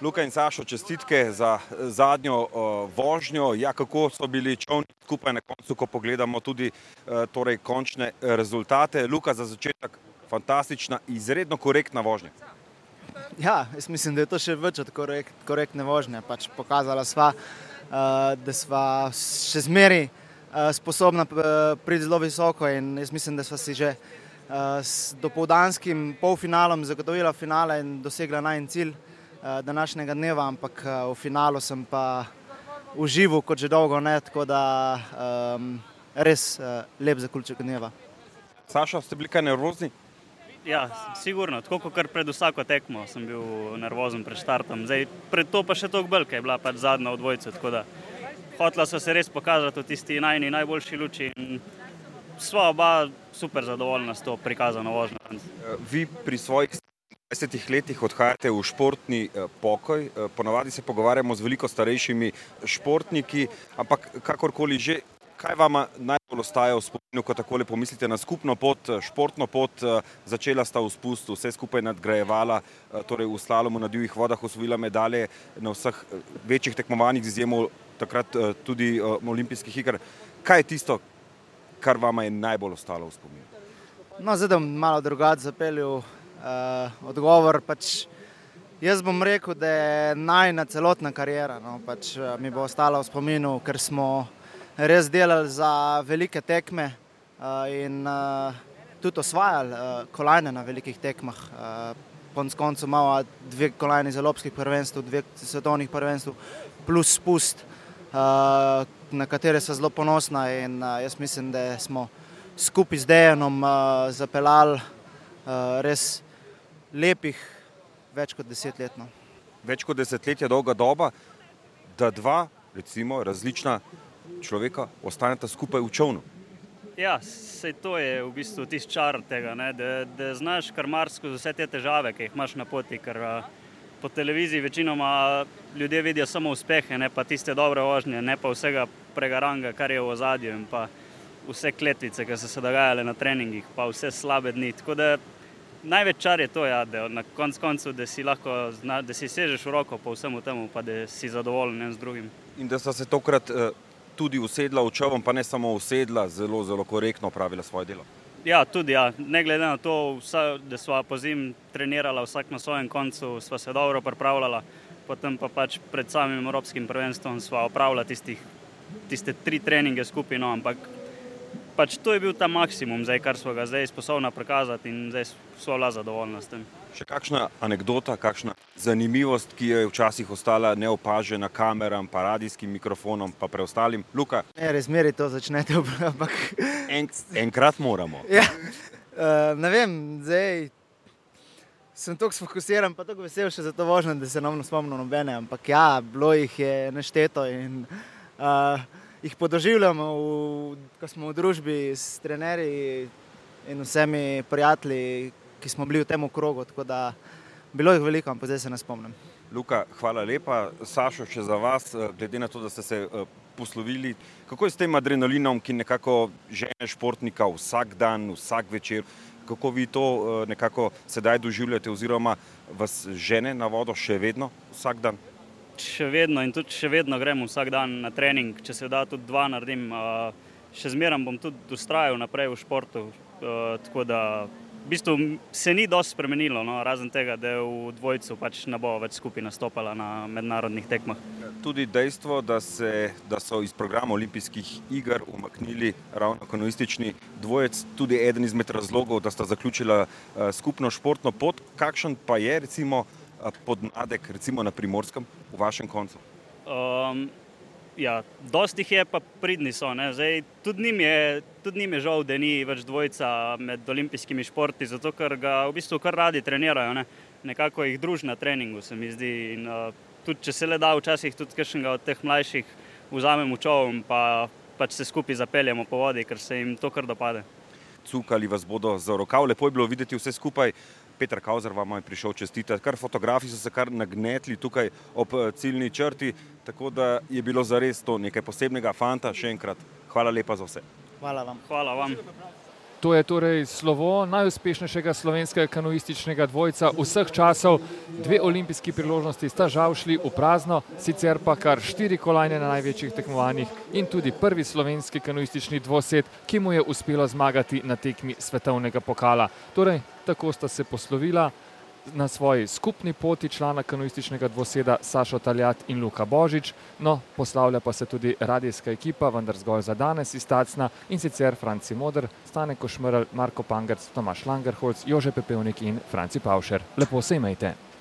Luka in Sašo, čestitke za zadnjo uh, vožnjo. Ja, kako so bili čovni skupaj na koncu, ko pogledamo tudi uh, torej, končne rezultate. Luka, za začetek fantastična, izredno korektna vožnja. Ja, jaz mislim, da je to še več od korekt, korektne vožnje. Pač pokazala sva, uh, da sva še zmeri uh, sposobna uh, priti zelo visoko in jaz mislim, da sva si že uh, s dopoldanskim polfinalom zagotovila finale in dosegla najn cilj. Eh, današnjega dneva, ampak eh, v finalu sem pa užival kot že dolgo ne, tako da um, res uh, lep zaključek dneva. Saša, ste bili kaj nervozni? Ja, sigurno, tako kot pred vsako tekmo sem bil nervozen pred štartom. Zdaj, pred to pa še toliko bolj, ker je bila pač zadnja od dvojcev. Hotla so se res pokazati v tisti najni najboljši luči. Sva oba super zadovoljna s to prikazano vožnjo. Vi pri svojih 20 letih odhajate v športni eh, pokoj, eh, ponavadi se pogovarjamo z veliko starejšimi športniki, ampak kakorkoli že, kaj vam najbolj ostaja v spominu, ko tako le pomislite na skupno pot, eh, športno pot, začela sta v spustu, vse skupaj nadgrajevala, torej v slalomu na divjih vodah osvojila medalje na vseh večjih tekmovanjih z izjemo takrat tudi olimpijskih igr. Kaj je tisto, kar vam je najbolj ostalo v spominu? No, zdaj bom malo drugače zapeljal uh, odgovor. Pač jaz bom rekel, da je najna celotna karijera. No, pač, uh, mi bo ostala v spominu, ker smo res delali za velike tekme uh, in uh, tudi osvajali uh, kolajne na velikih tekmah. Uh, Konc koncev imamo dve kolajni za lopskih prvenstv, dve svetovnih prvenstv, plus spust, uh, na katere so zelo ponosna. In, uh, jaz mislim, da smo skupaj z Dejanom uh, zapeljali uh, res lepih več kot desetletno. Več kot desetletje dolga doba, da dva, recimo, različna človeka ostaneta skupaj v čovnu. Ja, se to je v bistvu tisti čar tega, ne, da, da znaš kar marsko za vse te težave, ki jih imaš na poti. Ker po televiziji večinoma ljudje vidijo samo uspehe, ne pa tiste dobre vožnje, ne pa vsega pregaranga, kar je v ozadju in pa vse kletvice, ki so se dogajale na treningih, pa vse slabe dni. Tako da največ čar je to, ja, da na konc koncu, da si lahko, da si sežeš v roko po vsemu temu, pa da si zadovoljen en z drugim. In da sta se tokrat uh, tudi usedla v čovem, pa ne samo usedla, zelo, zelo korektno opravila svoje delo. Ja, tudi ja. ne glede na to, vsa, da smo po zim trenirali vsak na svojem koncu, smo se dobro pripravljali, potem pa pač pred samim Evropskim prvenstvom smo opravljali tistih, tiste tri treninge skupaj, no, ampak pač to je bil ta maksimum, zdaj, kar smo ga zdaj sposobni prikazati in zdaj smo bila zadovoljna s tem. Še kakšna anekdota, kakšna zanimivost, ki je včasih ostala neopažena kameram, pa radijskim mikrofonom, pa preostalim? Luka? Ne, res meri to začnete, ampak. En, enkrat moramo. Ja, uh, ne vem, zdaj. Sem tako sfokusiran, pa tako vesel še za to vožnjo, da se nam spomnim nobene, ampak ja, bilo jih je nešteto in uh, jih podoživljamo, v, ko smo v družbi s trenerji in vsemi prijatelji, ki smo bili v tem krogu. Bilo jih veliko, ampak zdaj se ne spomnim. Luka, hvala lepa. Sašo, še za vas, eh, glede na to, da ste se eh, poslovili. Kako je s tem adrenalinom, ki nekako žene športnika vsak dan, vsak večer? Kako vi to eh, nekako sedaj doživljate, oziroma vas žene na vodo še vedno vsak dan? Še vedno in tudi še vedno gremo vsak dan na trening, če se da tudi dva naredim. Še zmeraj bom tudi ustrajal naprej v športu. Tako da v bistvu se ni dosti spremenilo, no, razen tega, da je v dvojcu pač ne bo več skupaj nastopala na mednarodnih tekmah. Tudi dejstvo, da, se, da so iz programa olimpijskih iger umaknili ravno kanoistični dvojec, tudi eden izmed razlogov, da sta zaključila skupno športno pot. Kakšen pa je recimo podnadek, recimo na primorskem, v vašem koncu? Um, ja, dosti jih je, pa pridni so. Zdaj, tudi, njim je, tudi njim je žal, da ni več dvojca med olimpijskimi športi, zato ker ga v bistvu kar radi trenirajo. Ne? Nekako jih druži na treningu, se mi zdi. In, uh, tudi, če se le da, včasih tudi kakšnega od teh mlajših vzamemo čov in pa, pač se skupaj zapeljemo po vodi, ker se jim to kar dopade. Cukali vas bodo za rokav, lepo je bilo videti vse skupaj. Petr Kauzer vam je prišel čestitati, kar fotografi so se kar nagnetli tukaj ob eh, ciljni črti, tako da je bilo zares to nekaj posebnega. Fanta, še enkrat, hvala lepa za vse. Hvala vam. Hvala vam. To je torej slovo najuspešnejšega slovenskega kanuističnega dvojca vseh časov. Dve olimpijski priložnosti sta žal šli v prazno, sicer pa kar štiri kolajne na največjih tekmovanjih in tudi prvi slovenski kanuistični dvosed, ki mu je uspelo zmagati na tekmi svetovnega pokala. Torej, tako sta se poslovila na svoji skupni poti člana kanuističnega dvoseda Sašo Taljat in Luka Božič. No, poslavlja pa se tudi radijska ekipa, vendar zgolj za danes iz Tacna in sicer Franci Modr, Stane Košmrl, Marko Pangrc, Tomaš Langerholc, Jože Pepevnik in Franci Pavšer. Lepo se imejte!